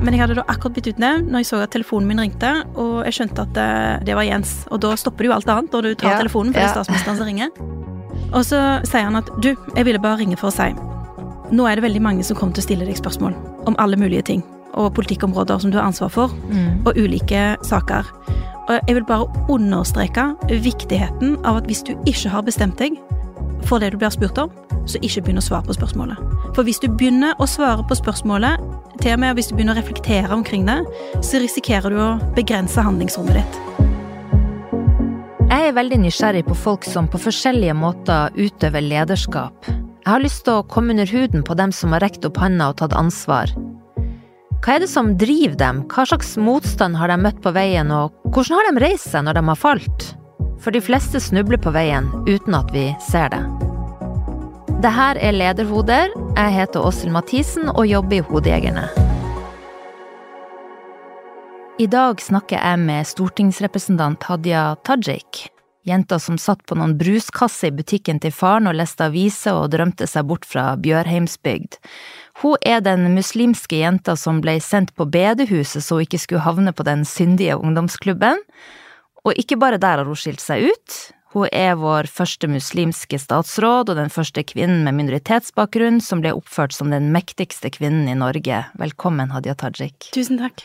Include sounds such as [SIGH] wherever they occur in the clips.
Men jeg hadde da akkurat blitt utnevnt når jeg så at telefonen min ringte, og jeg skjønte at det, det var Jens. Og da stopper det jo alt annet når du tar Ja, telefonen, for det ja. er statsministeren som ringer. Og så sier han at du, jeg ville bare ringe for å si Nå er det veldig mange som kommer til å stille deg spørsmål om alle mulige ting, og politikkområder som du har ansvar for, Mm. og ulike saker. Og jeg vil bare understreke viktigheten av at hvis du ikke har bestemt deg for det du blir spurt om, så ikke begynn å svare på spørsmålet. For hvis du begynner å svare på spørsmålet, til og med hvis du begynner å reflektere omkring det, så risikerer du å begrense handlingsrommet ditt. Jeg er veldig nysgjerrig på folk som på forskjellige måter utøver lederskap. Jeg har lyst til å komme under huden på dem som har rekt opp handa og tatt ansvar. Hva er det som driver dem, hva slags motstand har de møtt på veien, og hvordan har de reist seg når de har falt? For de fleste snubler på veien uten at vi ser det. Det her er Lederhoder. Jeg heter Åshild Mathisen og jobber i Hodejegerne. I dag snakker jeg med stortingsrepresentant Hadia Tajik. Jenta som satt på noen bruskasser i butikken til faren og leste aviser og drømte seg bort fra Bjørheimsbygd. Hun er den muslimske jenta som ble sendt på bedehuset så hun ikke skulle havne på den syndige ungdomsklubben. Og ikke bare der har hun skilt seg ut. Hun er vår første muslimske statsråd og den første kvinnen med minoritetsbakgrunn som ble oppført som den mektigste kvinnen i Norge. Velkommen, Hadia Tajik. Tusen takk.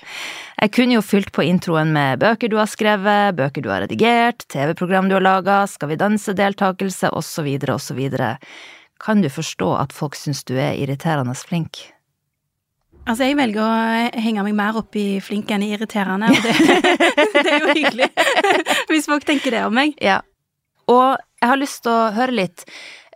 Jeg kunne jo fylt på introen med bøker du har skrevet, bøker du har redigert, TV-program du har laga, Skal vi danse-deltakelse, osv., osv. Kan du forstå at folk syns du er irriterende flink? Altså, jeg velger å henge meg mer opp i flink enn i irriterende, og det, [LAUGHS] det er jo hyggelig [LAUGHS] hvis folk tenker det om meg. Ja. Og jeg har lyst til å høre litt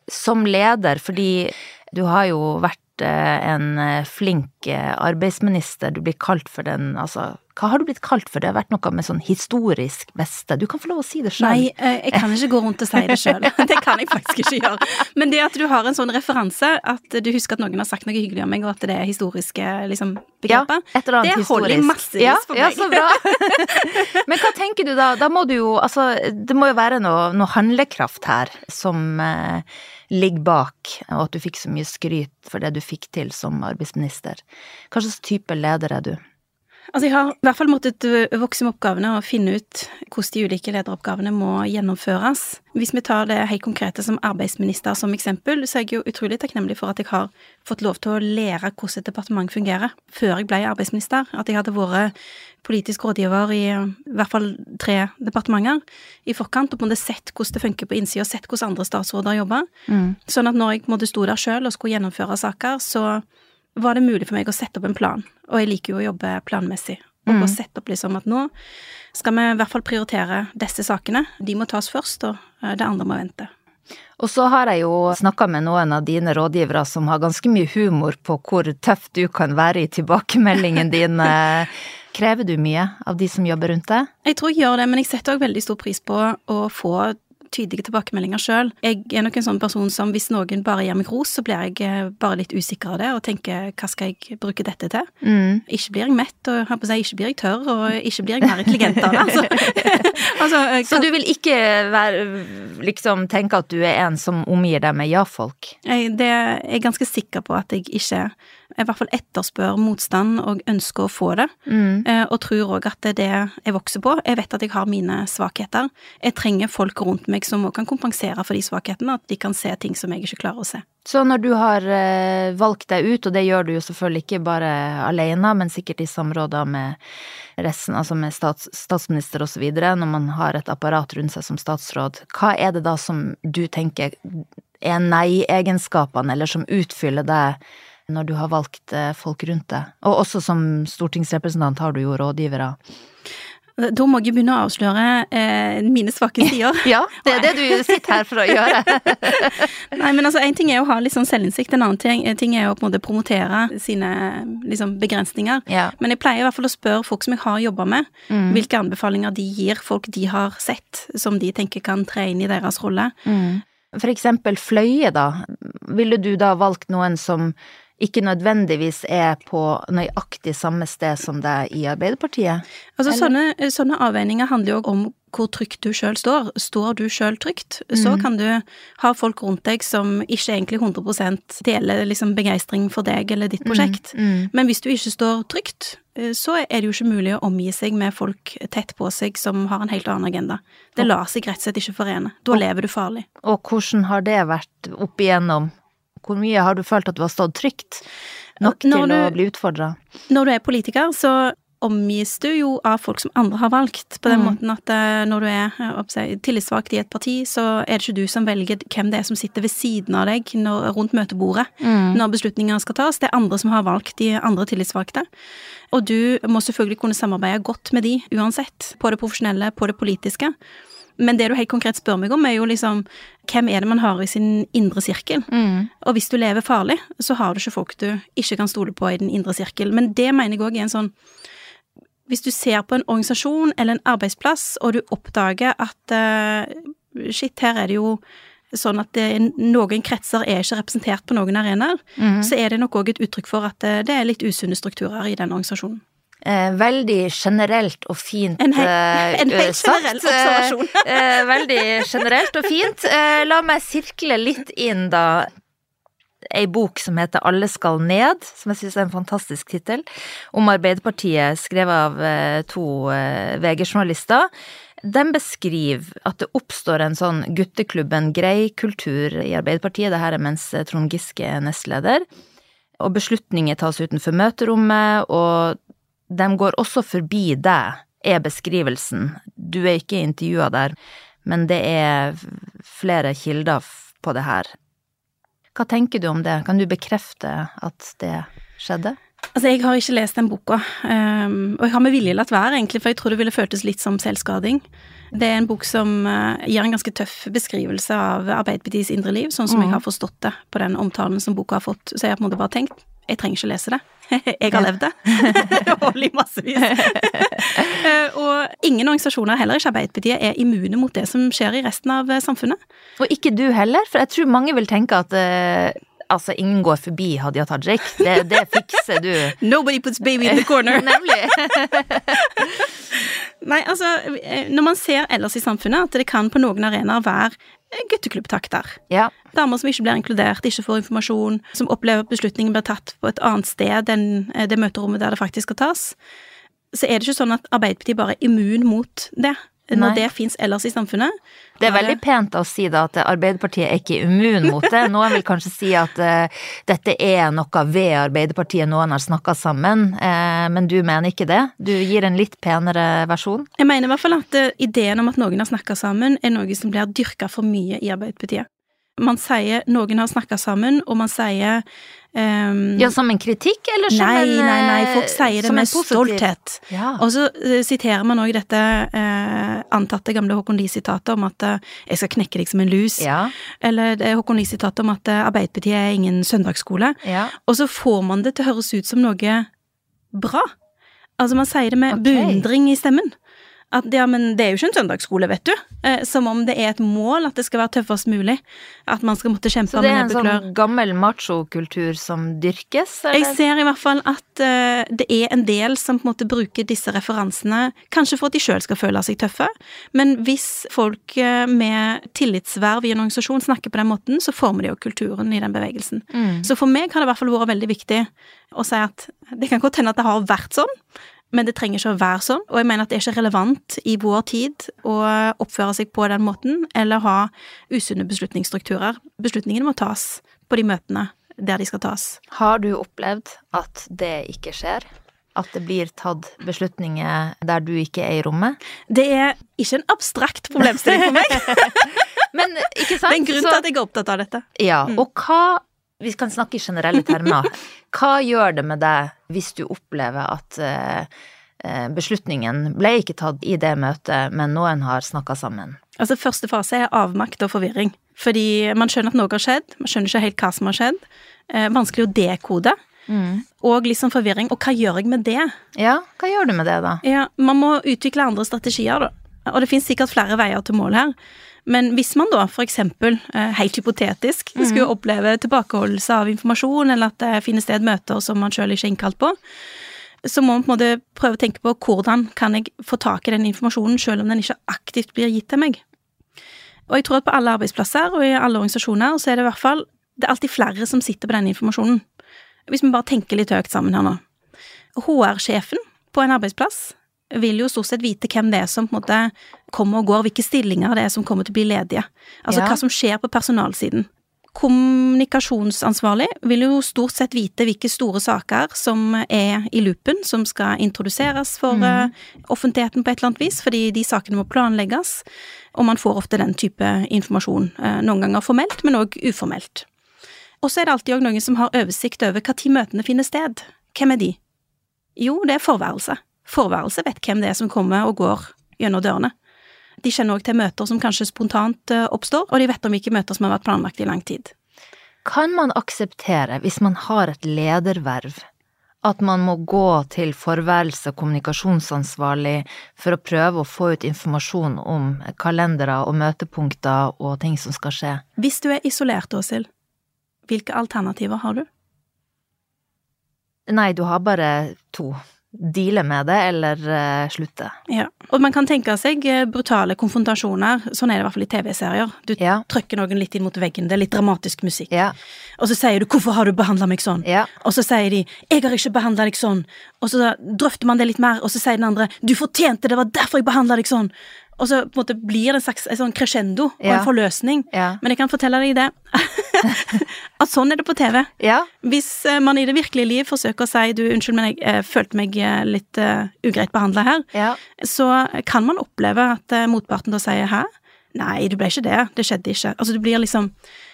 som leder, fordi du har jo vært eh, en eh, flink eh, arbeidsminister. Du blir kalt for den, altså Hva har du blitt kalt for? Det har vært noe med sånn historisk beste. Du kan få lov å si det sjøl. Nei, eh, jeg kan ikke gå rundt og si det sjøl. [LAUGHS] [LAUGHS] Det kan jeg faktisk ikke gjøre. Men det at du har en sånn referanse, at du husker at noen har sagt noe hyggelig om meg, og at det er historiske liksom, Ja, begreper, annet det holder historisk. massevis ja, for Ja, meg. så bra. [LAUGHS] Men hva tenker du da? Da må du jo Altså, det må jo være noe, noe handlekraft her som eh, ligger bak, og at du fikk så mye skryt for det du fikk til som arbeidsminister. Hva slags type leder er du? Altså, jeg har i hvert fall måttet vokse med oppgavene og finne ut hvordan de ulike lederoppgavene må gjennomføres. Hvis vi tar det helt konkrete som arbeidsminister som eksempel, så er jeg jo utrolig takknemlig for at jeg har fått lov til å lære hvordan et departement fungerer, før jeg ble arbeidsminister. At jeg hadde vært politisk rådgiver i i hvert fall tre departementer i forkant, og på en måte sett hvordan det funker på innsida, sett hvordan andre statsråder jobber. Sånn at når jeg på en måte sto der sjøl og skulle gjennomføre saker, så var det mulig for meg å sette opp en plan. Og jeg liker jo å jobbe planmessig. Og Mm. å sette opp liksom at nå skal vi i hvert fall prioritere disse sakene. De må tas først, og eh, det andre må vente. Og så har jeg jo snakka med noen av dine rådgivere som har ganske mye humor på hvor tøff du kan være i tilbakemeldingen [LAUGHS] din. Krever du mye av de som jobber rundt deg? Jeg tror jeg gjør det, men jeg setter òg veldig stor pris på å få tydelige tilbakemeldinger sjøl. Jeg er nok en sånn person som hvis noen bare gir meg ros, så blir jeg eh, bare litt usikker av det og tenker hva skal jeg bruke dette til? Mm. Ikke blir jeg mett, og jeg ikke blir jeg tørr, og ikke blir jeg mer intelligent av det. Altså, [LAUGHS] altså, eh, Så du vil ikke være, liksom tenke at du er en som omgir deg med ja-folk? Jeg, det er jeg ganske sikker på at jeg ikke Jeg i hvert fall etterspør motstand og ønsker å få det. Mm. eh, Og tror òg at det er det jeg vokser på. Jeg vet at jeg har mine svakheter. Jeg trenger folk rundt meg som òg kan kompensere for de svakhetene, at de kan se ting som jeg ikke klarer å se. Så når du har eh, valgt deg ut, og det gjør du jo selvfølgelig ikke bare alene, men sikkert i samråder med resten, altså med stats, statsminister videre, når man har et apparat rundt seg som statsråd, hva er det da som du tenker er nei-egenskapene, eller som utfyller deg når du har valgt eh, folk rundt deg? Og også som stortingsrepresentant har du jo rådgivere. Da må jeg begynne å avsløre eh, mine svake sider. [LAUGHS] Ja, det er det du sitter her for å gjøre. [LAUGHS] Nei, men altså, En ting er å ha litt sånn selvinnsikt, en annen ting, ting er å på en måte promotere sine liksom, begrensninger. Ja. Men jeg pleier i hvert fall å spørre folk som jeg har jobba med, Mm. hvilke anbefalinger de gir folk de har sett, som de tenker kan tre inn i deres rolle. Mm. For eksempel Fløye, da. Ville du da valgt noen som ikke nødvendigvis er på nøyaktig samme sted som deg i Arbeiderpartiet? Altså, sånne, sånne avveininger handler jo om hvor trygt du sjøl står. Står du sjøl trygt, så Mhm. kan du ha folk rundt deg som ikke egentlig 100% deler liksom begeistring for deg eller ditt prosjekt. Mm. Men hvis du ikke står trygt, eh, så er det jo ikke mulig å omgi seg med folk tett på seg som har en helt annen agenda. Det lar seg rett og slett ikke forene. Da lever du farlig. Og hvordan har det vært opp igjennom? Hvor mye har du følt at du har stått trygt nok Når til å bli utfordra? Når du er politiker, så omgis du jo av folk som andre har valgt, på den Mm. måten at eh, når du er eh, tillitsvalgt i et parti, så er det ikke du som velger hvem det er som sitter ved siden av deg når, rundt møtebordet Mm. når beslutningene skal tas. Det er andre som har valgt de andre tillitsvalgte. Og du må selvfølgelig kunne samarbeide godt med de, uansett. På det profesjonelle, på det politiske. Men det du helt konkret spør meg om, er jo liksom hvem er det man har i sin indre sirkel? Mm. Og hvis du lever farlig, så har du ikke folk du ikke kan stole på i den indre sirkel. Men det mener jeg òg er en sånn Hvis du ser på en organisasjon eller en arbeidsplass, og du oppdager at uh, shit, her er det jo sånn at det, noen kretser er ikke representert på noen arenaer, mm. så er det nok òg et uttrykk for at eh, det er litt usunne strukturer i den organisasjonen. Eh, veldig generelt og fint En hei- eh, en helt sagt. generell observasjon. Eh, [LAUGHS] eh, veldig generelt og fint. Eh, la meg sirkle litt inn, da. Ei bok som heter Alle skal ned, som jeg synes er en fantastisk tittel, om Arbeiderpartiet, skrevet av eh, to eh, VG-journalister. Den beskriver at det oppstår en sånn gutteklubben grei-kultur i Arbeiderpartiet. Det her er mens eh, Trond Giske er nestleder. Og beslutninger tas utenfor møterommet, og de går også forbi deg, er beskrivelsen. Du er ikke intervjua der, men det er flere kilder på det her. Hva tenker du om det? Kan du bekrefte at det skjedde? Altså, jeg har ikke lest den boka, um, og jeg har med vilje latt være, egentlig, for jeg tror det ville føltes litt som selvskading. Det er en bok som uh, gir en ganske tøff beskrivelse av Arbeiderpartiets indre liv, sånn som Mm. jeg har forstått det på den omtalen som boka har fått. Så jeg har på en måte bare tenkt jeg trenger ikke lese det. [LAUGHS] Jeg har levd det. [LAUGHS] Hold i massevis. [LAUGHS] Eh, og ingen organisasjoner, heller ikke Arbeiderpartiet, er immune mot det som skjer i resten av eh, samfunnet. Og ikke du heller, for jeg tror mange vil tenke at eh, altså, ingen går forbi Hadia Tajik. Det, det fikser du. Nobody puts baby in the corner. Nemlig. Nei, altså, når man ser ellers i samfunnet at det kan på noen arenaer være gutteklubbtakter. Ja. Damer som ikke blir inkludert, ikke får informasjon, som opplever at beslutningen blir tatt på et annet sted enn eh, det møterommet der det faktisk skal tas. Så er det ikke sånn at Arbeiderpartiet bare er immun mot det, når Nei. det fins ellers i samfunnet. Det er veldig pent å si da at Arbeiderpartiet er ikke immun mot det. [LAUGHS] Noen vil kanskje si at uh, dette er noe ved Arbeiderpartiet noen har snakka sammen, Uh, men du mener ikke det? Du gir en litt penere versjon? Jeg mener i hvert fall at uh, ideen om at noen har snakka sammen, er noe som blir dyrka for mye i Arbeiderpartiet. Man sier noen har snakka sammen, og man sier um, Ja, som en kritikk, eller som Nei, en nei, nei, eh, folk sier det med stolthet. Ja. Og så uh, siterer man òg dette uh, antatte gamle Håkon Lie-sitatet om at uh, 'jeg skal knekke deg som en lus', ja, eller det er Håkon Lie-sitatet om at Arbeiderpartiet er ingen søndagsskole. ja. Og så får man det til å høres ut som noe bra. Altså, man sier det med okay. beundring i stemmen. At ja, men det er jo ikke en søndagsskole, vet du. Eh, som om det er et mål at det skal være tøffest mulig. At man skal måtte kjempe Så det er en sånn gammel machokultur som dyrkes, Jeg ser i hvert fall at eh, det er en del som på en måte bruker disse referansene, kanskje for at de sjøl skal føle seg tøffe, men hvis folk eh, med tillitsverv i en organisasjon snakker på den måten, så former de jo kulturen i den bevegelsen. Mm. Så for meg har det i hvert fall vært veldig viktig å si at det kan godt hende at det har vært sånn, men det trenger ikke å være sånn, og jeg mener at det er ikke relevant i vår tid å oppføre seg på den måten, eller ha usunne beslutningsstrukturer. Beslutningene må tas på de møtene der de skal tas. Har du opplevd at det ikke skjer? At det blir tatt beslutninger der du ikke er i rommet? Det er ikke en abstrakt problemstilling for meg. [LAUGHS] Men ikke Det er en grunn til at jeg er opptatt av dette. Ja, Mm. og hva Vi kan snakke i generelle termer. [LAUGHS] Hva gjør det med deg hvis du opplever at eh, eh, beslutningen ble ikke tatt i det møtet, men noen har snakka sammen? Altså, Første fase er avmakt og forvirring. Fordi man skjønner at noe har skjedd, man skjønner ikke helt hva som har skjedd. Eh, vanskelig å dekode. Og litt sånn forvirring. Og hva gjør jeg med det? Ja, hva gjør du med det, da? Ja, Man må utvikle andre strategier, da. Og det finnes sikkert flere veier til mål her. Men hvis man da eksempel, eh, helt hypotetisk, skulle oppleve tilbakeholdelse av informasjon, eller at det finner sted møter som man sjøl ikke er innkalt på, så må man på en måte prøve å tenke på hvordan kan jeg få tak i den informasjonen, selv om den ikke aktivt blir gitt til meg. Og jeg tror at på alle arbeidsplasser og i alle organisasjoner så er det i hvert fall det er alltid flere som sitter på den informasjonen. Hvis vi bare tenker litt høyt sammen her nå. HR-sjefen på en arbeidsplass vil jo stort sett vite hvem det er som på en måte kommer og går, hvilke stillinger det er som kommer til å bli ledige. Altså Ja. hva som skjer på personalsiden. Kommunikasjonsansvarlig vil jo stort sett vite hvilke store saker som er i loopen, som skal introduseres for mm. offentligheten på et eller annet vis, fordi de sakene må planlegges, og man får ofte den type informasjon, eh, noen ganger formelt, men òg uformelt. Og så er det alltid òg noen som har oversikt over tid møtene finner sted. Hvem er de? Jo, det er forværelse. Forværelse vet hvem det er som kommer og går gjennom dørene. De kjenner òg til møter som kanskje spontant eh, oppstår, og de vet om ikke møter som har vært planlagt i lang tid. Kan man akseptere, hvis man har et lederverv, at man må gå til forværelse kommunikasjonsansvarlig for å prøve å få ut informasjon om kalendere og møtepunkter og ting som skal skje? Hvis du er isolert, Åshild, hvilke alternativer har du? Nei, du har bare to. Deale med det, eller eh, slutte. Ja. Og man kan tenke seg eh, brutale konfrontasjoner, sånn er det i hvert fall i TV-serier. Du Ja. trykker noen litt inn mot veggen, det er litt dramatisk musikk. Ja. Og så sier du 'hvorfor har du behandla meg sånn'? Ja. Og så sier de 'jeg har ikke behandla deg sånn'. Og så drøfter man det litt mer, og så sier den andre 'du fortjente det, det var derfor jeg behandla deg sånn'. Og så på en måte blir det en slags en sånn crescendo og Ja. en forløsning. Ja. Men jeg kan fortelle deg det, [LAUGHS] at sånn er det på TV. Ja. Hvis eh, man i det virkelige liv forsøker å si 'du, unnskyld, men jeg eh, følte meg eh, litt uh, ugreit behandla her', så kan man oppleve at uh, motparten da sier 'hæ'? Nei, du ble ikke det, det skjedde ikke. Altså du blir liksom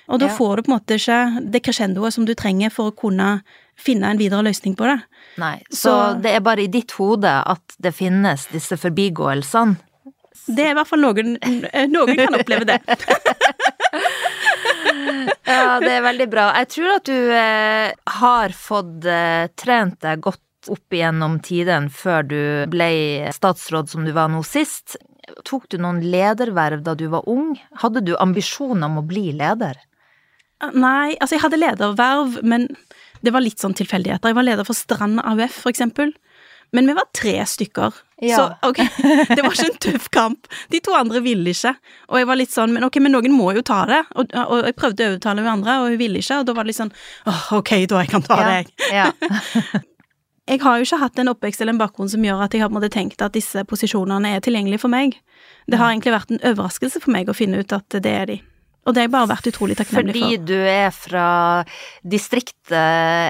Og da får du på en måte ikke det crescendoet som du trenger for å kunne finne en videre løsning på det. Nei. Så, Så- det er bare i ditt hode at det finnes disse forbigåelsene? Det er i hvert fall noen Noen kan oppleve det. [LAUGHS] Ja, det er veldig bra. Jeg tror at du eh, har fått eh, trent deg godt opp igjennom tiden før du ble statsråd som du var nå sist. Tok du noen lederverv da du var ung? Hadde du ambisjoner om å bli leder? Nei, altså jeg hadde lederverv, men det var litt sånn tilfeldigheter. Jeg var leder for Strand AUF, for eksempel. Men vi var tre stykker. Ja. Så ok, det var ikke en [LAUGHS] tøff kamp. De to andre ville ikke. Og jeg var litt sånn, men ok, men noen må jo ta det. Og, og jeg prøvde å overtale hun andre, og hun ville ikke. Og da var det litt sånn, åh, ok, da jeg kan ta det, jeg. Ja. [LAUGHS] Jeg har jo ikke hatt en oppvekst eller en bakgrunn som gjør at jeg har på en måte tenkt at disse posisjonene er tilgjengelige for meg. Det har egentlig vært en overraskelse for meg å finne ut at det er de. Og det har jeg bare vært utrolig takknemlig Fordi for. du er fra distriktet,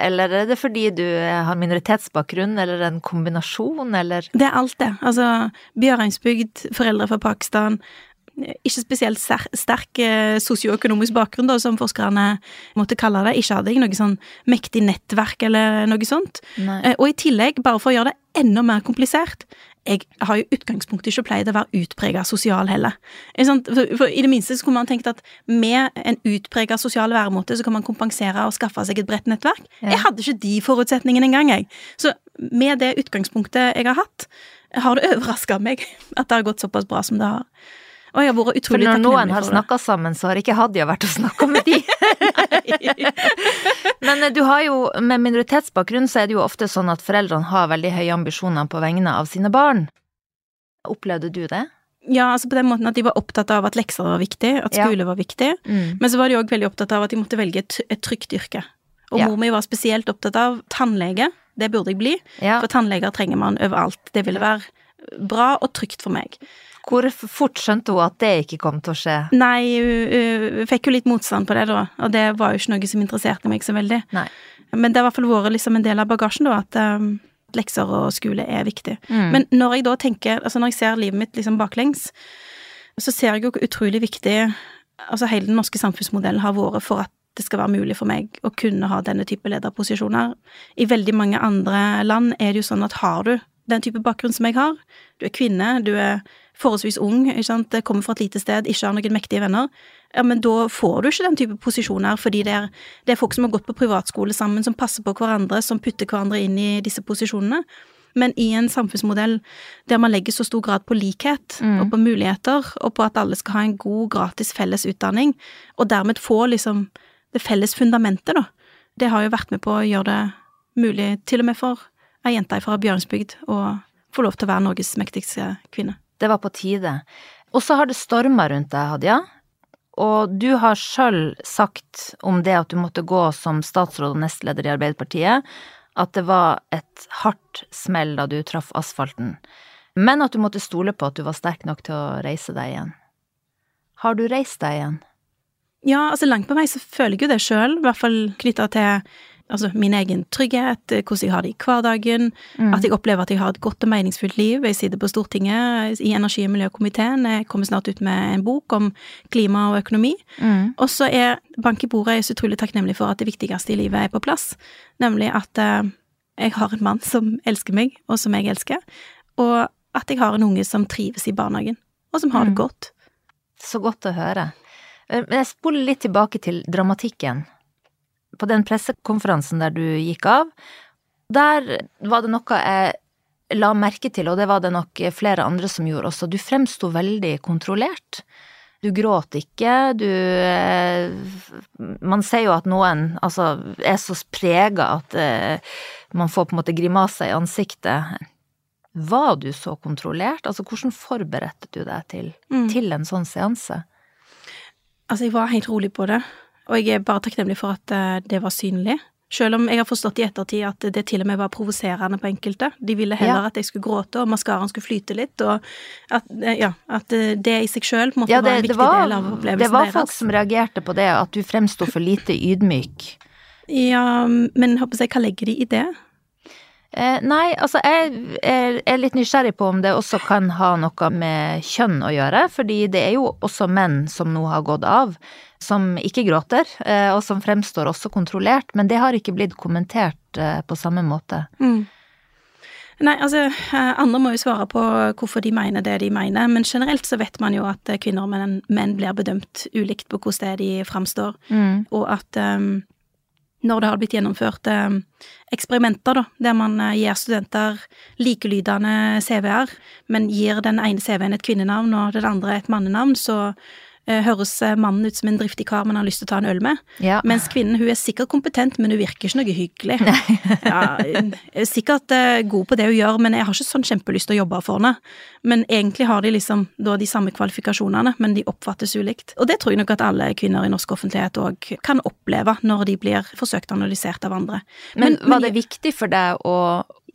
eller er det fordi du har minoritetsbakgrunn, eller en kombinasjon, eller Det er alt det. Altså, Bjørheimsbygd, foreldre fra Pakistan. Ikke spesielt sterk eh, sosioøkonomisk bakgrunn, da, som forskerne måtte kalle det. Ikke hadde jeg noe sånn mektig nettverk eller noe sånt. Nei. Eh, og i tillegg, bare for å gjøre det enda mer komplisert, jeg har jo utgangspunktet ikke pleid å være utprega sosial heller. For, I det minste så kunne man tenkt at med en utprega sosial væremåte så kan man kompensere og skaffe seg et bredt nettverk. Ja. Jeg hadde ikke de forutsetningene engang, jeg. Så med det utgangspunktet jeg har hatt, har det [LAUGHS] overraska meg at det har gått såpass bra som det har. Og jeg har vært utrolig takknemlig For det. For når noen har snakka sammen, så har ikke Hadia vært og snakka med de. [LAUGHS] [LAUGHS] Men eh, du har jo, med minoritetsbakgrunn, så er det jo ofte sånn at foreldrene har veldig høye ambisjoner på vegne av sine barn. Opplevde du det? Ja, altså på den måten at de var opptatt av at lekser var viktig, at Ja. var viktig. Mm. Men så var de òg veldig opptatt av at de måtte velge et, et trygt yrke. Og Ja. mor mi var spesielt opptatt av tannlege. Det burde jeg bli, Ja. for tannleger trenger man overalt. Det ville være bra og trygt for meg. Hvor fort skjønte hun at det ikke kom til å skje? Nei, hun fikk jo litt motstand på det, da, og det var jo ikke noe som interesserte meg så veldig. Nei. Men det har i hvert fall vært liksom en del av bagasjen, da, at um, lekser og skole er viktig. Mm. Men når jeg da tenker, altså når jeg ser livet mitt liksom baklengs, så ser jeg jo hvor utrolig viktig altså hele den norske samfunnsmodellen har vært for at det skal være mulig for meg å kunne ha denne type lederposisjoner. I veldig mange andre land er det jo sånn at har du den type bakgrunn som jeg har, du er kvinne, du er forholdsvis ung, ikke sant, kommer fra et lite sted, ikke har noen mektige venner, ja, men da får du ikke den type posisjoner, fordi det er, det er folk som har gått på privatskole sammen, som passer på hverandre, som putter hverandre inn i disse posisjonene. Men i en samfunnsmodell der man legger så stor grad på likhet Mm. og på muligheter, og på at alle skal ha en god, gratis felles utdanning, og dermed få liksom det felles fundamentet, da, det har jo vært med på å gjøre det mulig til og med for ei jente fra Bjørnsbygd å få lov til å være Norges mektigste kvinne. Det var på tide. Og så har det storma rundt deg, Hadia. Og du har sjøl sagt om det at du måtte gå som statsråd og nestleder i Arbeiderpartiet, at det var et hardt smell da du traff asfalten, men at du måtte stole på at du var sterk nok til å reise deg igjen. Har du reist deg igjen? Ja, altså langt på vei så føler jeg jo det sjøl, i hvert fall knytta til altså min egen trygghet, hvordan jeg har det i hverdagen, mm. at jeg opplever at jeg har et godt og meningsfullt liv. Jeg sitter på Stortinget i energi- og miljøkomiteen, jeg kommer snart ut med en bok om klima og økonomi. Mm. Og så er bank i bordet jeg så utrolig takknemlig for at det viktigste i livet er på plass, nemlig at eh, jeg har en mann som elsker meg, og som jeg elsker, og at jeg har en unge som trives i barnehagen, og som har det mm. godt. Så godt å høre. Eh, men jeg spoler litt tilbake til dramatikken. På den pressekonferansen der du gikk av, der var det noe jeg la merke til, og det var det nok flere andre som gjorde også. Du fremsto veldig kontrollert. Du gråt ikke, du eh, Man ser jo at noen altså er så prega at eh, man får på en måte grimaser i ansiktet. Var du så kontrollert? Altså, hvordan forberedte du deg til, mm. til en sånn seanse? Altså, jeg var helt rolig på det, og jeg er bare takknemlig for at eh, det var synlig. Selv om jeg har forstått i ettertid at det til og med var provoserende på enkelte. De ville heller ja. at jeg skulle gråte, og maskaraen skulle flyte litt, og at, eh, ja, at det i seg sjøl måtte ja, det, være en viktig var, del av opplevelsen deres. Det var folk som reagerte på det, at du fremsto for lite ydmyk. Ja, men håper jeg, hva legger de i det? Eh, nei, altså jeg er, er, litt nysgjerrig på om det også kan ha noe med kjønn å gjøre, fordi det er jo også menn som nå har gått av, som ikke gråter, eh, og som fremstår også kontrollert, men det har ikke blitt kommentert eh, på samme måte. Mm. Nei, altså, eh, andre må jo svare på hvorfor de mener det de mener, men generelt så vet man jo at kvinner og menn, menn blir bedømt ulikt på hvordan det er de framstår, mm. og at um, når det har blitt gjennomført um, eksperimenter, da, der man gir studenter likelydende CV-er, men gir den ene CV-en et kvinnenavn og den andre et mannenavn, så høres eh, mannen ut som en driftig kar man har lyst til å ta en øl med. Ja. Mens kvinnen hun er sikkert kompetent, men hun virker ikke noe hyggelig. [LAUGHS] ja, er sikkert uh, god på det hun gjør, men jeg har ikke sånn kjempelyst til å jobbe for henne. Men egentlig har de liksom da de samme kvalifikasjonene, men de oppfattes ulikt. Og det tror jeg nok at alle kvinner i norsk offentlighet òg kan oppleve når de blir forsøkt analysert av andre. Men, men var det viktig for deg å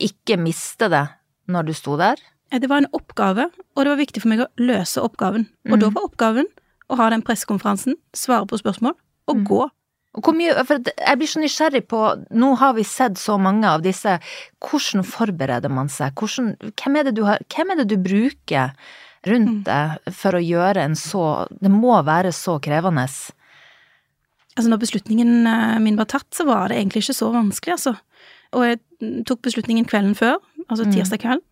ikke miste det når du sto der? Det var en oppgave, og det var viktig for meg å løse oppgaven. Og mm. da var oppgaven å ha den pressekonferansen, svare på spørsmål og mm. gå. Mye, jeg blir så nysgjerrig på, nå har vi sett så mange av disse, hvordan forbereder man seg, hvordan, hvem, er det du har, hvem er det du bruker rundt mm. deg for å gjøre en så, det må være så krevende? Altså når beslutningen eh, min var tatt, så var det egentlig ikke så vanskelig, altså. Og jeg tok beslutningen kvelden før, altså mm. tirsdag kveld,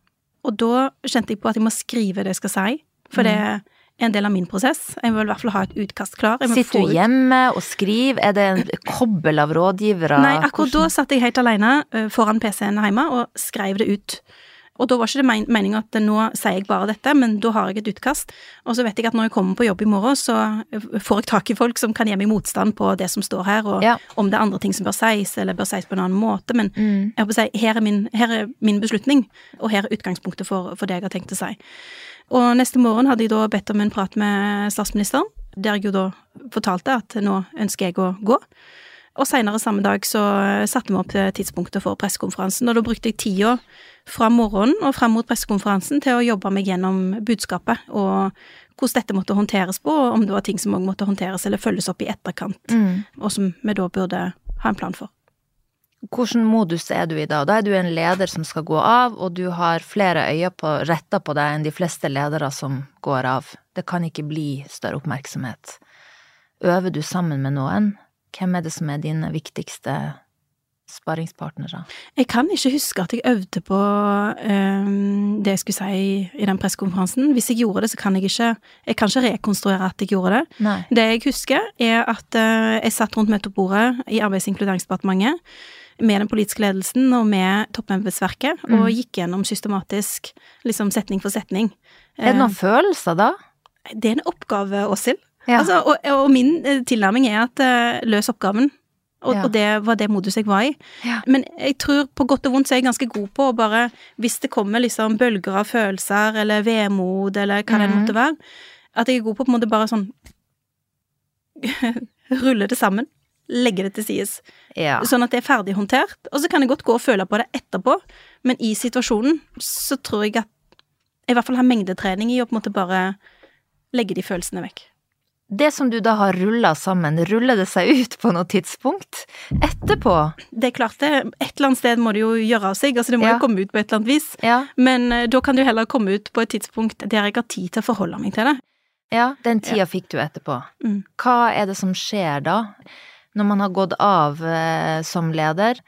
og da kjente jeg på at jeg må skrive det jeg skal si, for det en del av min prosess. Jeg vil i hvert fall ha et utkast klar. Sitter du hjemme og skriver? Er det en kobbel av rådgivere? Nei, akkurat Hvordan? da satt jeg helt alene eh, foran PC-en hjemme og skrev det ut. Og da var ikke det meninga at nå sier jeg bare dette, men da har jeg et utkast. Og så vet jeg at når jeg kommer på jobb i morgen, så får jeg tak i folk som kan gi meg motstand på det som står her, og ja. om det er andre ting som bør sies, eller bør sies på en annen måte. Men mm. jeg si, her, er min, her, er min, beslutning, og her er utgangspunktet for, for det jeg har tenkt å si. Og neste morgen hadde jeg da bedt om en prat med statsministeren, der jeg jo da fortalte at nå ønsker jeg å gå. Og seinere samme dag så satte vi opp tidspunktet for pressekonferansen, og da brukte jeg tida fra morgenen og frem mot pressekonferansen til å jobbe meg gjennom budskapet og hvordan dette måtte håndteres på, og om det var ting som òg måtte håndteres eller følges opp i etterkant, mm. og som vi da burde ha en plan for. Hvilken modus er du i da? Da er du en leder som skal gå av, og du har flere øyne på, retta på deg enn de fleste ledere som går av. Det kan ikke bli større oppmerksomhet. Øver du sammen med noen? Hvem er det som er dine viktigste sparringspartnere? Jeg kan ikke huske at jeg øvde på um, det jeg skulle si i den pressekonferansen. Hvis jeg gjorde det, så kan jeg ikke Jeg kan ikke rekonstruere at jeg gjorde det. Nei. Det jeg husker, er at uh, jeg satt rundt møtebordet i Arbeids- og inkluderingsdepartementet med den politiske ledelsen og med toppembetsverket, mm. og gikk gjennom systematisk liksom setning for setning. Er det noen uh, følelser da? Det er en oppgave, Åshild. Ja. Altså, og, og, min eh, tilnærming er at uh, løs oppgaven. Og, ja. og, det var det modus jeg var i. Ja. Men jeg tror på godt og vondt så er jeg ganske god på å bare Hvis det kommer liksom bølger av følelser eller vemod eller hva mm. det måtte være, at jeg er god på på en måte bare sånn [LAUGHS] Rulle det sammen. legge det til sides. Ja. Sånn at det er ferdig håndtert. Og så kan jeg godt gå og føle på det etterpå, men i situasjonen så tror jeg at jeg i hvert fall har mengdetrening i å på en måte bare legge de følelsene vekk. Det som du da har rulla sammen, ruller det seg ut på noe tidspunkt etterpå? Det er klart det, et eller annet sted må det jo gjøre av seg, altså det må Ja. jo komme ut på et eller annet vis. Ja. Men eh, da kan det jo heller komme ut på et tidspunkt der jeg har tid til å forholde meg til det. Ja, den tida fikk du etterpå. Mm. Hva er det som skjer da, når man har gått av eh, som leder?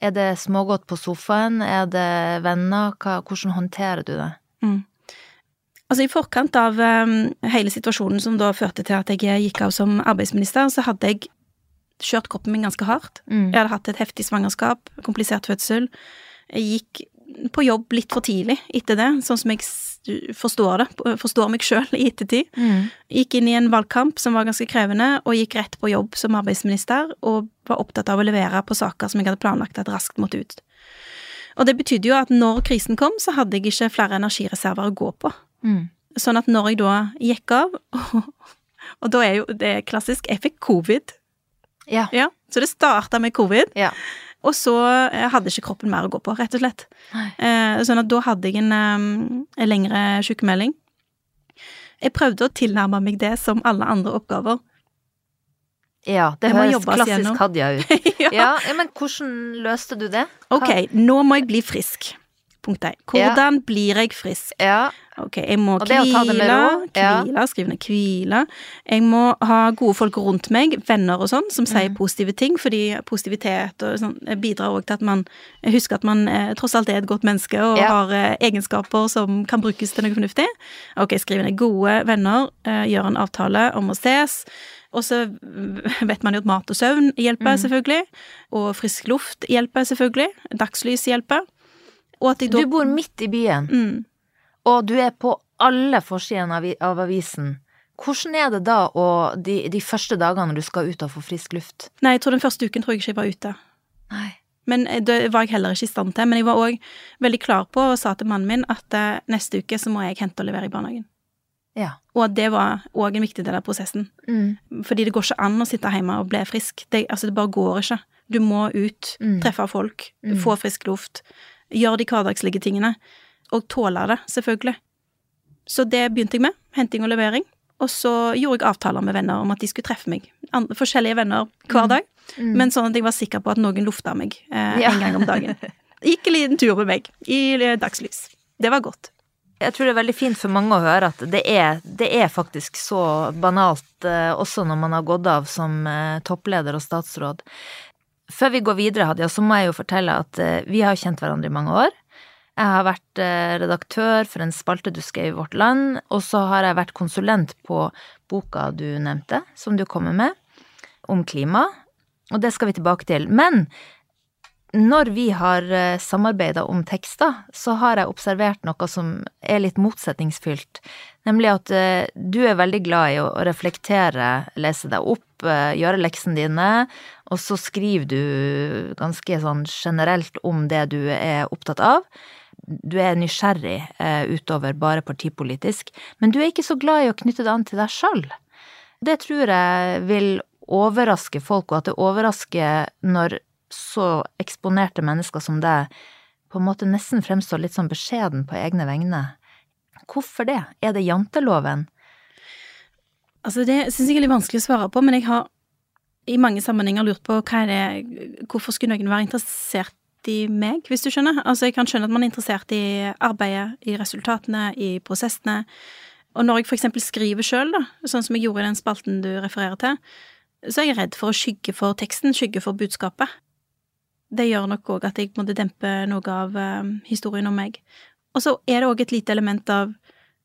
Er det smågodt på sofaen? Er det venner? Hva, hvordan håndterer du det? Mm. Altså I forkant av um, hele situasjonen som da førte til at jeg gikk av som arbeidsminister, så hadde jeg kjørt kroppen min ganske hardt. Mm. Jeg hadde hatt et heftig svangerskap, komplisert fødsel. Jeg gikk på jobb litt for tidlig etter det, sånn som jeg forstår det, forstår meg sjøl i ettertid. Mm. Gikk inn i en valgkamp som var ganske krevende, og gikk rett på jobb som arbeidsminister, og var opptatt av å levere på saker som jeg hadde planlagt at raskt måtte ut. Og det betydde jo at når krisen kom, så hadde jeg ikke flere energireserver å gå på. Mm. Sånn at når jeg da gikk av, [LAUGHS] og da er jo det klassisk, jeg fikk covid, Ja. ja, så det starta med covid, Ja. og så eh, hadde ikke kroppen mer å gå på, rett og slett. Eh, sånn at da hadde jeg en, eh, en lengre sykemelding. Jeg prøvde å tilnærme meg det som alle andre oppgaver. ja, det høres klassisk. Hadia ut. [LAUGHS] ja. Ja, men hvordan løste du det? Ok, nå må jeg bli frisk. Punkt 1. Hvordan blir jeg frisk? Ja, Ok, jeg må hvile, ja. hvile, skriv ned hvile. Jeg må ha gode folk rundt meg, venner og sånn, som sier Mhm. positive ting, fordi positivitet og sånn bidrar også til at man husker at man eh, tross alt er et godt menneske og Ja. har eh, egenskaper som kan brukes til noe fornuftig. Ok, skriv ned gode venner, eh, gjør en avtale om å ses. Og så vet man jo at mat og søvn hjelper, mm. selvfølgelig. Og frisk luft hjelper, selvfølgelig. Dagslys hjelper. Og da Du bor midt i byen, mm. og du er på alle forsidene av, av avisen. Hvordan er det da og de, de første dagene du skal ut og få frisk luft? Nei, jeg tror den første uken tror jeg ikke jeg var ute. Nei. Men eh, det var jeg heller ikke i stand til. Men jeg var òg veldig klar på og sa til mannen min at eh, neste uke så må jeg hente og levere i barnehagen. Ja. Og det var òg en viktig del av prosessen. Mm. Fordi det går ikke an å sitte hjemme og bli frisk. Det, altså, det bare går ikke. Du må ut, Mm. treffe folk, Mm. få frisk luft. Gjøre de hverdagslige tingene. Og tåle det, selvfølgelig. Så det begynte jeg med. Henting og levering. Og så gjorde jeg avtaler med venner om at de skulle treffe meg. Andre, forskjellige venner hver dag. Mm. Men sånn at jeg var sikker på at noen lufta meg eh, Ja. en gang om dagen. Gikk en liten tur med meg i eh, dagslys. Det var godt. Jeg tror det er veldig fint for mange å høre at det er, det er faktisk så banalt eh, også når man har gått av som eh, toppleder og statsråd. Før vi går videre, Hadia, så må jeg jo fortelle at eh, vi har kjent hverandre i mange år. Jeg har vært eh, redaktør for en spalte du skrev i Vårt Land, og så har jeg vært konsulent på boka du nevnte, som du kommer med, om klima. Og det skal vi tilbake til. Men når vi har samarbeida om tekster, så har jeg observert noe som er litt motsetningsfylt. Nemlig at eh, du er veldig glad i å reflektere, lese deg opp, eh, gjøre leksene dine, og så skriver du ganske sånn generelt om det du er opptatt av. Du er nysgjerrig eh, utover bare partipolitisk, men du er ikke så glad i å knytte det an til deg sjøl. Det tror jeg vil overraske folk, og at det overrasker når så eksponerte mennesker som deg på en måte nesten fremstår litt sånn beskjeden på egne vegne. Hvorfor det? Er det janteloven? Altså, det syns jeg er litt vanskelig å svare på, men jeg har i mange sammenhenger lurt på hva er det Hvorfor skulle noen være interessert i meg, hvis du skjønner? Altså, jeg kan skjønne at man er interessert i arbeidet, i resultatene, i prosessene. Og når jeg eksempel skriver sjøl, sånn som jeg gjorde i den spalten du refererer til, så er jeg redd for å skygge for teksten, skygge for budskapet. Det gjør nok òg at jeg måtte dempe noe av eh, historien om meg. Og så er det òg et lite element av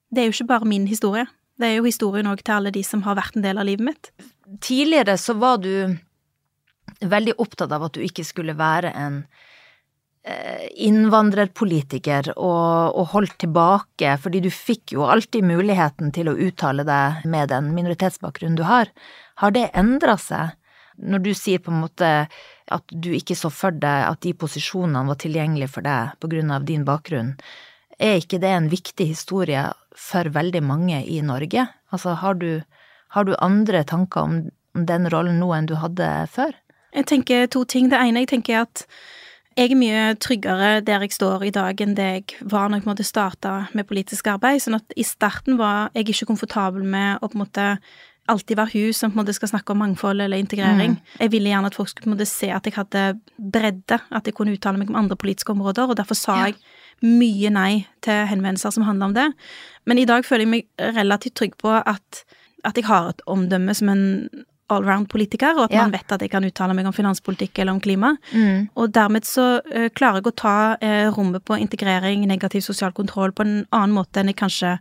Det er jo ikke bare min historie. Det er jo historien òg til alle de som har vært en del av livet mitt. Tidligere så var du veldig opptatt av at du ikke skulle være en eh, innvandrerpolitiker og, og holdt tilbake, fordi du fikk jo alltid muligheten til å uttale deg med den minoritetsbakgrunnen du har. Har det endra seg? Når du sier på en måte at du ikke så for deg at de posisjonene var tilgjengelige for deg på grunn av din bakgrunn, er ikke det en viktig historie for veldig mange i Norge? Altså, har du, har du andre tanker om, den rollen nå enn du hadde før? Jeg tenker to ting. Det ene jeg tenker er at jeg er mye tryggere der jeg står i dag enn det jeg var når jeg starta med politisk arbeid. Sånn at i starten var jeg ikke komfortabel med å på en måte alltid være hun som på en måte skal snakke om mangfold eller integrering. Mm. Jeg ville gjerne at folk skulle på en måte se at jeg hadde bredde, at jeg kunne uttale meg om andre politiske områder, og derfor sa ja. jeg mye nei til henvendelser som handla om det. Men i dag føler jeg meg relativt trygg på at, at jeg har et omdømme som en allround-politiker, og at ja. man vet at jeg kan uttale meg om finanspolitikk eller om klima. Mm. Og dermed så uh, klarer jeg å ta uh, rommet på integrering, negativ sosial kontroll, på en annen måte enn jeg kanskje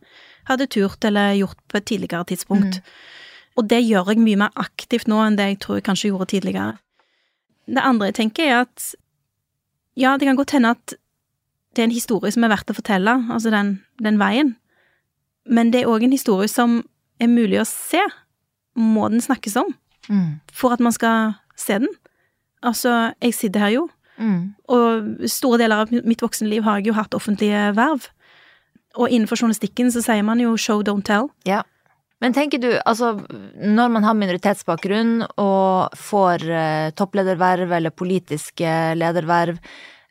hadde turt eller gjort på et tidligere tidspunkt. Mm. Og det gjør jeg mye mer aktivt nå enn det jeg tror jeg kanskje gjorde tidligere. Det andre jeg tenker, er at ja, det kan godt hende at det er en historie som er verdt å fortelle, altså den, den veien, men det er òg en historie som er mulig å se. Må den snakkes om mm. for at man skal se den? Altså, jeg sitter her jo, mm. og store deler av mitt voksenliv har jeg jo hatt offentlige verv. Og innenfor journalistikken så sier man jo show, don't tell. Ja. Men tenker du, altså når man har minoritetsbakgrunn og får eh, topplederverv eller politiske lederverv,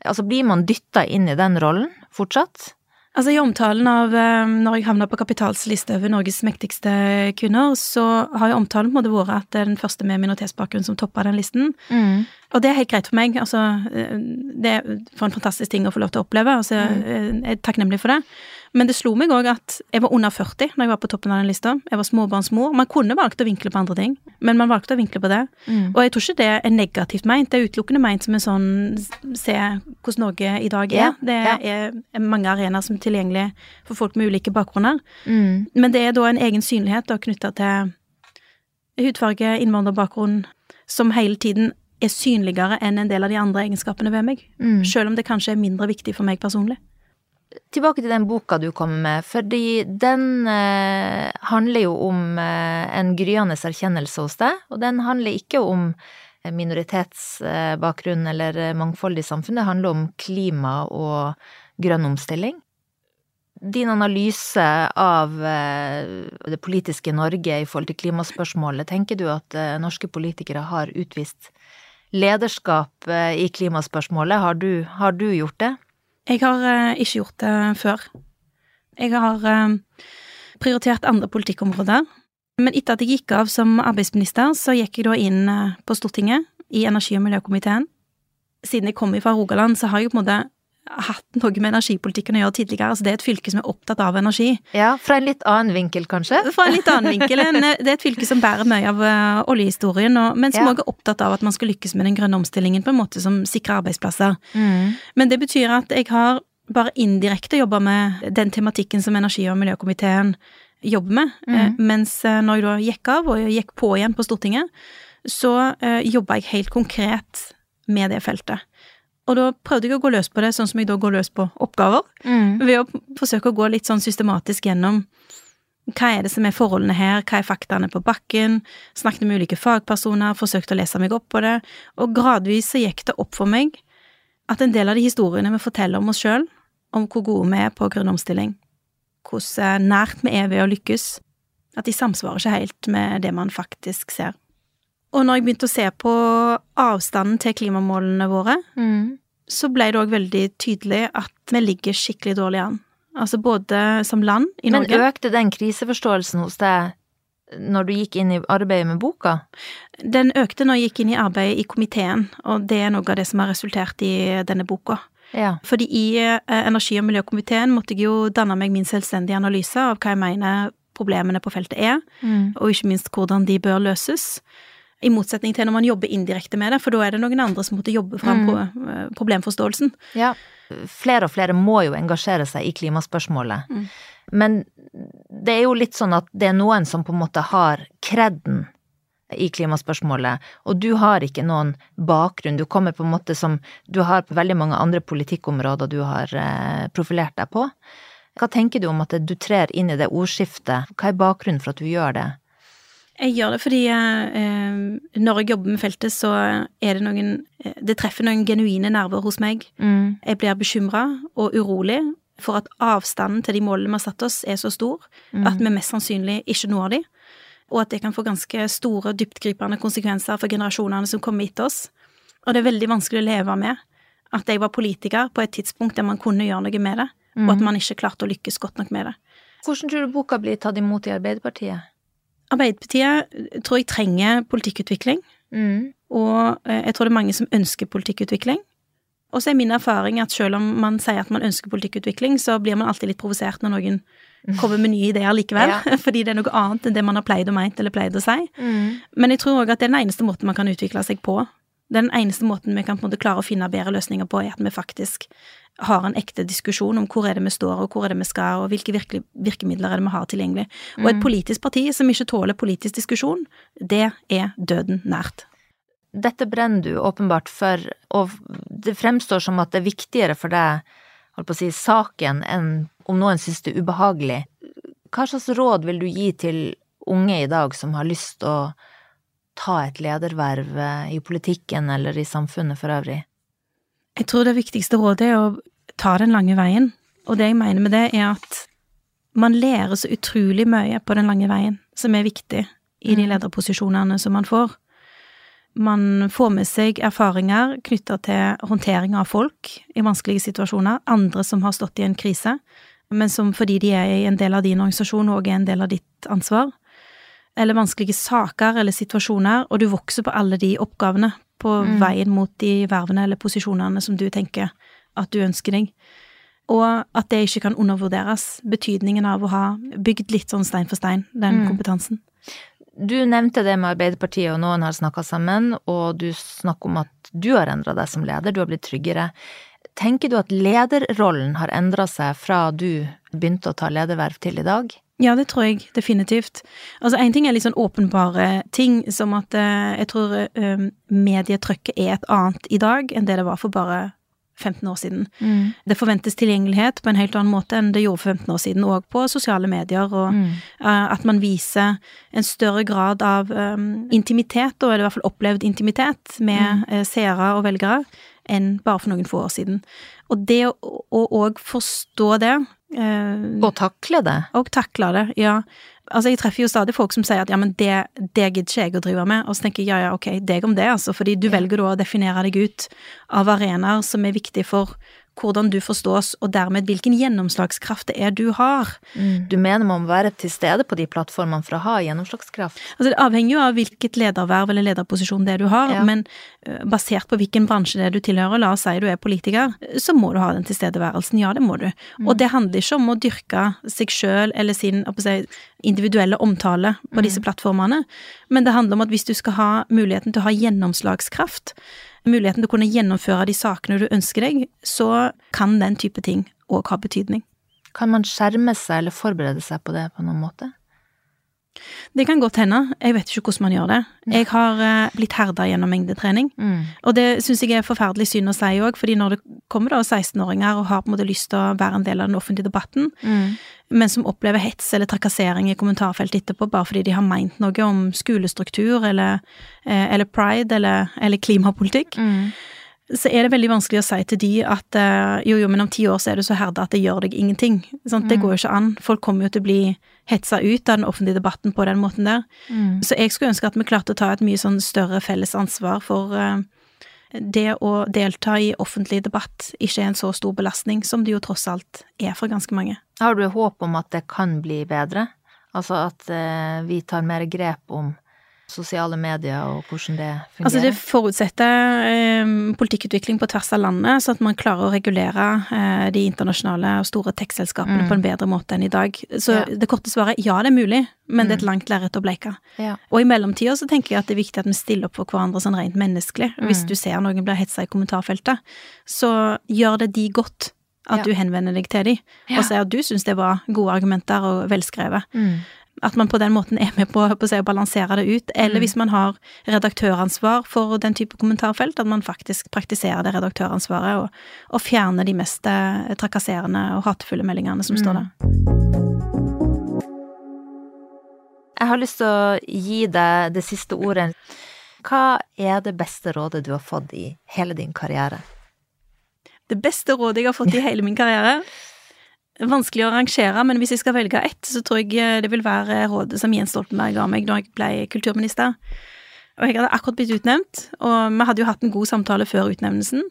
altså blir man dytta inn i den rollen fortsatt? Altså I omtalen av eh, når jeg havna på Kapitals liste over Norges mektigste kvinner, så har jo omtalen på en måte vært at det er den første med minoritetsbakgrunn som toppa den listen. Mm. Og det er helt greit for meg. Altså, eh, det er for en fantastisk ting å få lov til å oppleve. Altså, mm. Jeg er takknemlig for det. Men det slo meg òg at jeg var under 40 når jeg var på toppen av den lista. Jeg var småbarnsmor. Man kunne valgt å vinkle på andre ting, men man valgte å vinkle på det. Mm. Og jeg tror ikke det er negativt meint. Det er utelukkende meint som en sånn se hvordan Norge i dag er. Det er mange arenaer som er tilgjengelige for folk med ulike bakgrunner. Mm. Men det er da en egen synlighet knytta til hudfarge, innvandrerbakgrunn, som hele tiden er synligere enn en del av de andre egenskapene ved meg. Mm. Selv om det kanskje er mindre viktig for meg personlig tilbake til den boka du kommer med, fordi den eh, handler jo om eh, en gryende erkjennelse hos deg, og den handler ikke om minoritetsbakgrunn eller mangfold i samfunnet, det handler om klima og grønn omstilling. Din analyse av eh, det politiske Norge i forhold til klimaspørsmålet, tenker du at eh, norske politikere har utvist lederskap i klimaspørsmålet? Har du, har du gjort det? Jeg har uh, ikke gjort det før. Jeg har uh, prioritert andre politikkområder. Men etter at jeg gikk av som arbeidsminister, så gikk jeg da inn på Stortinget, i energi- og miljøkomiteen. Siden jeg kom fra Rogaland, så har jeg på en måte hatt noe med energipolitikken å gjøre tidligere. Altså, det er et fylke som er opptatt av energi. Ja, Fra en litt annen vinkel, kanskje? Fra en litt annen vinkel. Det er et fylke som bærer mye av uh, oljehistorien, men som ja. også er opptatt av at man skal lykkes med den grønne omstillingen på en måte som sikrer arbeidsplasser. Mm. Men det betyr at jeg har bare indirekte jobba med den tematikken som energi- og miljøkomiteen jobber med. Mm. Eh, mens eh, når jeg da gikk av, og gikk på igjen på Stortinget, så uh, jobba jeg helt konkret med det feltet. Og da prøvde jeg å gå løs på det, sånn som jeg da går løs på oppgaver. Mm. Ved å forsøke å gå litt sånn systematisk gjennom hva er det som er forholdene her, hva er faktaene på bakken, snakket med ulike fagpersoner, forsøkte å lese meg opp på det, og gradvis så gikk det opp for meg at en del av de historiene vi forteller om oss sjøl, om hvor gode vi er på grønn omstilling, hvordan nært vi er ved å lykkes, at de samsvarer ikke helt med det man faktisk ser. Og når jeg begynte å se på avstanden til klimamålene våre, mm. så ble det òg veldig tydelig at vi ligger skikkelig dårlig an. Altså både som land i Norge Men økte den kriseforståelsen hos deg når du gikk inn i arbeidet med boka? Den økte når jeg gikk inn i arbeidet i komiteen, og det er noe av det som har resultert i denne boka. Ja. Fordi i eh, energi- og miljøkomiteen måtte jeg jo danne meg min selvstendige analyse av hva jeg mener problemene på feltet er, mm. og ikke minst hvordan de bør løses. I motsetning til når man jobber indirekte med det, for da er det noen andre som måtte jobbe fram mm. Eh, problemforståelsen. Ja. Flere og flere må jo engasjere seg i klimaspørsmålet. Mm. Men det er jo litt sånn at det er noen som på en måte har kredden i klimaspørsmålet, og du har ikke noen bakgrunn. Du kommer på en måte som du har på veldig mange andre politikkområder du har eh, profilert deg på. Hva tenker du om at du trer inn i det ordskiftet? Hva er bakgrunnen for at du gjør det? Jeg gjør det fordi eh, når jeg jobber med feltet, så er det noen eh, Det treffer noen genuine nerver hos meg. Mm. Jeg blir bekymra og urolig for at avstanden til de målene vi har satt oss, er så stor mm. at vi mest sannsynlig ikke når de. og at det kan få ganske store, dyptgripende konsekvenser for generasjonene som kommer etter oss. Og det er veldig vanskelig å leve med at jeg var politiker på et tidspunkt der man kunne gjøre noe med det, og at man ikke klarte å lykkes godt nok med det. Hvordan tror du boka blir tatt imot i Arbeiderpartiet? Arbeiderpartiet tror jeg trenger politikkutvikling, Mm. og eh, jeg tror det er mange som ønsker politikkutvikling. Og så er min erfaring at selv om man sier at man ønsker politikkutvikling, så blir man alltid litt provosert når noen kommer med nye ideer likevel, Ja. [LAUGHS] fordi det er noe annet enn det man har pleid å meint eller pleid å si. Men jeg tror òg at det er den eneste måten man kan utvikle seg på. Den eneste måten vi kan på en måte klare å finne bedre løsninger på, er at vi faktisk har en ekte diskusjon om hvor er det vi står, og hvor er det vi skal, og hvilke virkemidler er det vi har tilgjengelig. Og et politisk parti som ikke tåler politisk diskusjon, det er døden nært. Dette brenner du åpenbart for, og det fremstår som at det er viktigere for deg, holdt på å si, saken enn om noen synes det er ubehagelig. Hva slags råd vil du gi til unge i dag som har lyst til å ta et lederverv i politikken eller i samfunnet for øvrig? Jeg tror det viktigste rådet er å ta den lange veien, og det jeg mener med det er at man lærer så utrolig mye på den lange veien, som er viktig i de Mm. lederposisjonene som man får. Man får med seg erfaringer knytta til håndtering av folk i vanskelige situasjoner, andre som har stått i en krise, men som fordi de er i en del av din organisasjon, òg er en del av ditt ansvar. Eller vanskelige saker eller situasjoner, og du vokser på alle de oppgavene på Mm. veien mot de vervene eller posisjonene som du tenker at du ønsker deg. Og at det ikke kan undervurderes, betydningen av å ha bygd litt sånn stein for stein, den Mm. kompetansen. Du nevnte det med Arbeiderpartiet, og noen har snakka sammen, og du snakker om at du har endra deg som leder, du har blitt tryggere. Tenker du at lederrollen har endra seg fra du begynte å ta lederverv til i dag? Ja, det tror jeg definitivt. Altså, én ting er litt sånn åpenbare ting, som at eh, jeg tror eh, medietrykket er et annet i dag enn det det var for bare 15 år siden. Mm. Det forventes tilgjengelighet på en helt annen måte enn det gjorde for 15 år siden, òg på sosiale medier, og Mm. uh, at man viser en større grad av um, intimitet, og eller i hvert fall opplevd intimitet, med eh, seere og velgere, enn bare for noen få år siden. Og det å òg forstå det eh, Og takle det? og takle det, ja. Altså, jeg treffer jo stadig folk som sier at ja, men det, det gidder ikke jeg å drive med, og så tenker jeg ja, ja, ok, deg om det, altså, fordi du velger da å definere deg ut av arenaer som er viktige for hvordan du forstås, og dermed hvilken gjennomslagskraft det er du har. Mm. Du mener man må være til stede på de plattformene for å ha gjennomslagskraft? Altså, det avhenger jo av hvilket lederverv eller lederposisjon det er du har, Ja. men øh, basert på hvilken bransje det er du tilhører, la oss si du er politiker, så må du ha den tilstedeværelsen, ja, det må du. Og det handler ikke om å dyrke seg sjøl eller sin si, individuelle omtale på disse plattformene, men det handler om at hvis du skal ha muligheten til å ha gjennomslagskraft, muligheten til å kunne gjennomføre de sakene du ønsker deg, så kan den type ting òg ha betydning. Kan man skjerme seg eller forberede seg på det på noen måte? Det kan godt hende, jeg vet ikke hvordan man gjør det. Jeg har uh, blitt herda gjennom mengdetrening. Mm. Og det syns jeg er forferdelig synd å si òg, fordi når det kommer da 16-åringer og har på en måte lyst til å være en del av den offentlige debatten, Mm. men som opplever hets eller trakassering i kommentarfeltet etterpå bare fordi de har meint noe om skolestruktur eller, eh, eller pride eller, eller klimapolitikk, Mm. så er det veldig vanskelig å si til de at uh, jo, jo, men om ti år så er du så herda at det gjør deg ingenting. Det Mm. går jo ikke an. Folk kommer jo til å bli hetsa ut av den offentlige debatten på den måten der. Mm. Så jeg skulle ønske at vi klarte å ta et mye sånn større felles ansvar for eh, det å delta i offentlig debatt ikke er en så stor belastning som det jo tross alt er for ganske mange. Har du håp om at det kan bli bedre? Altså at eh, vi tar mer grep om sosiale medier og hvordan det fungerer? Altså det forutsetter eh, politikkutvikling på tvers av landet, så at man klarer å regulere eh, de internasjonale og store tech-selskapene Mm. på en bedre måte enn i dag. Så Ja. det korte svaret ja, det er mulig, men det er et Mm. langt lerret å bleike. ja. Og i mellomtida så tenker jeg at det er viktig at vi stiller opp for hverandre sånn rent menneskelig. Hvis Mm. du ser noen blir hetsa i kommentarfeltet, så gjør det de godt at Ja. du henvender deg til dem og sier at du syns det var gode argumenter og velskrevet. At man på den måten er med på, på å, si, å balansere det ut. Eller Mm. hvis man har redaktøransvar for den type kommentarfelt, at man faktisk praktiserer det redaktøransvaret og, og fjerner de mest eh, trakasserende og hatefulle meldingene som står Mm. der. Jeg har lyst til å gi deg det siste ordet. Hva er det beste rådet du har fått i hele din karriere? Det beste rådet jeg har fått i hele min karriere, vanskelig å rangere, men hvis jeg skal velge ett, så tror jeg eh, det vil være rådet som Jens Stoltenberg ga meg da jeg ble kulturminister. Og jeg hadde akkurat blitt utnevnt, og vi hadde jo hatt en god samtale før utnevnelsen.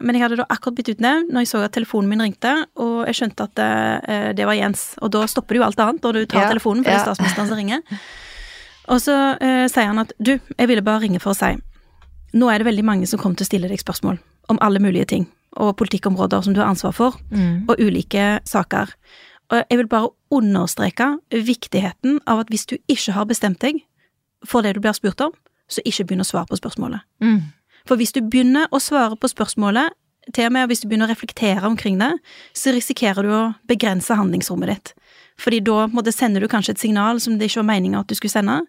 Men jeg hadde da akkurat blitt utnevnt når jeg så at telefonen min ringte, og jeg skjønte at det, eh, det var Jens. Og da stopper det jo alt annet når du tar Ja, telefonen, for det ja. er statsministeren som ringer. [LAUGHS] Og så eh, sier han at du, jeg ville bare ringe for å si nå er det veldig mange som kommer til å stille deg spørsmål om alle mulige ting, og politikkområder som du har ansvar for, Mm. og ulike saker. Og jeg vil bare understreke viktigheten av at hvis du ikke har bestemt deg for det du blir spurt om, så ikke begynn å svare på spørsmålet. Mm. For hvis du begynner å svare på spørsmålet, til og med hvis du begynner å reflektere omkring det, så risikerer du å begrense handlingsrommet ditt. Fordi da måtte, en sender du kanskje et signal som det ikke var meninga at du skulle sende,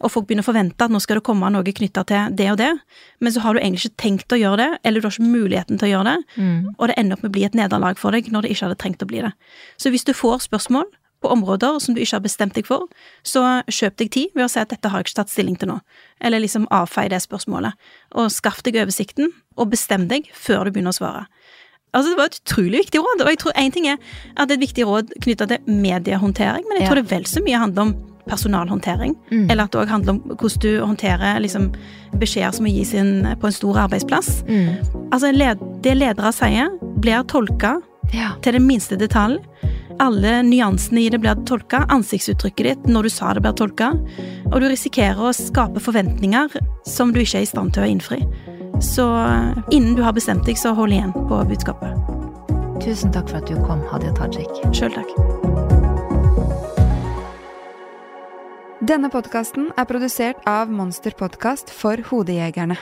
og folk begynner å forvente at nå skal det komme noe knytta til det og det, men så har du egentlig ikke tenkt å gjøre det, eller du har ikke muligheten til å gjøre det, Mm. og det ender opp med å bli et nederlag for deg når det ikke hadde trengt å bli det. Så hvis du får spørsmål på områder som du ikke har bestemt deg for, så kjøp deg tid ved å si at dette har jeg ikke tatt stilling til nå, eller liksom avfei det spørsmålet, og skaff deg oversikten, og bestem deg før du begynner å svare. Altså, det var et utrolig viktig råd, og jeg tror en ting er at det er et viktig råd knytta til mediehåndtering, men jeg tror det vel så mye handler om personalhåndtering, Mm. eller at det òg handler om hvordan du håndterer liksom, beskjeder som må gis inn på en stor arbeidsplass. Mm. Altså, det ledere sier, blir tolka Ja. til den minste detalj. Alle nyansene i det blir tolka, ansiktsuttrykket ditt når du sa det blir tolka, og du risikerer å skape forventninger som du ikke er i stand til å innfri. Så eh, innen du har bestemt deg, så hold igjen på budskapet. Tusen takk for at du kom, Hadia Tajik. Sjøl takk. Denne podkasten er produsert av Monster Podkast for Hodejegerne.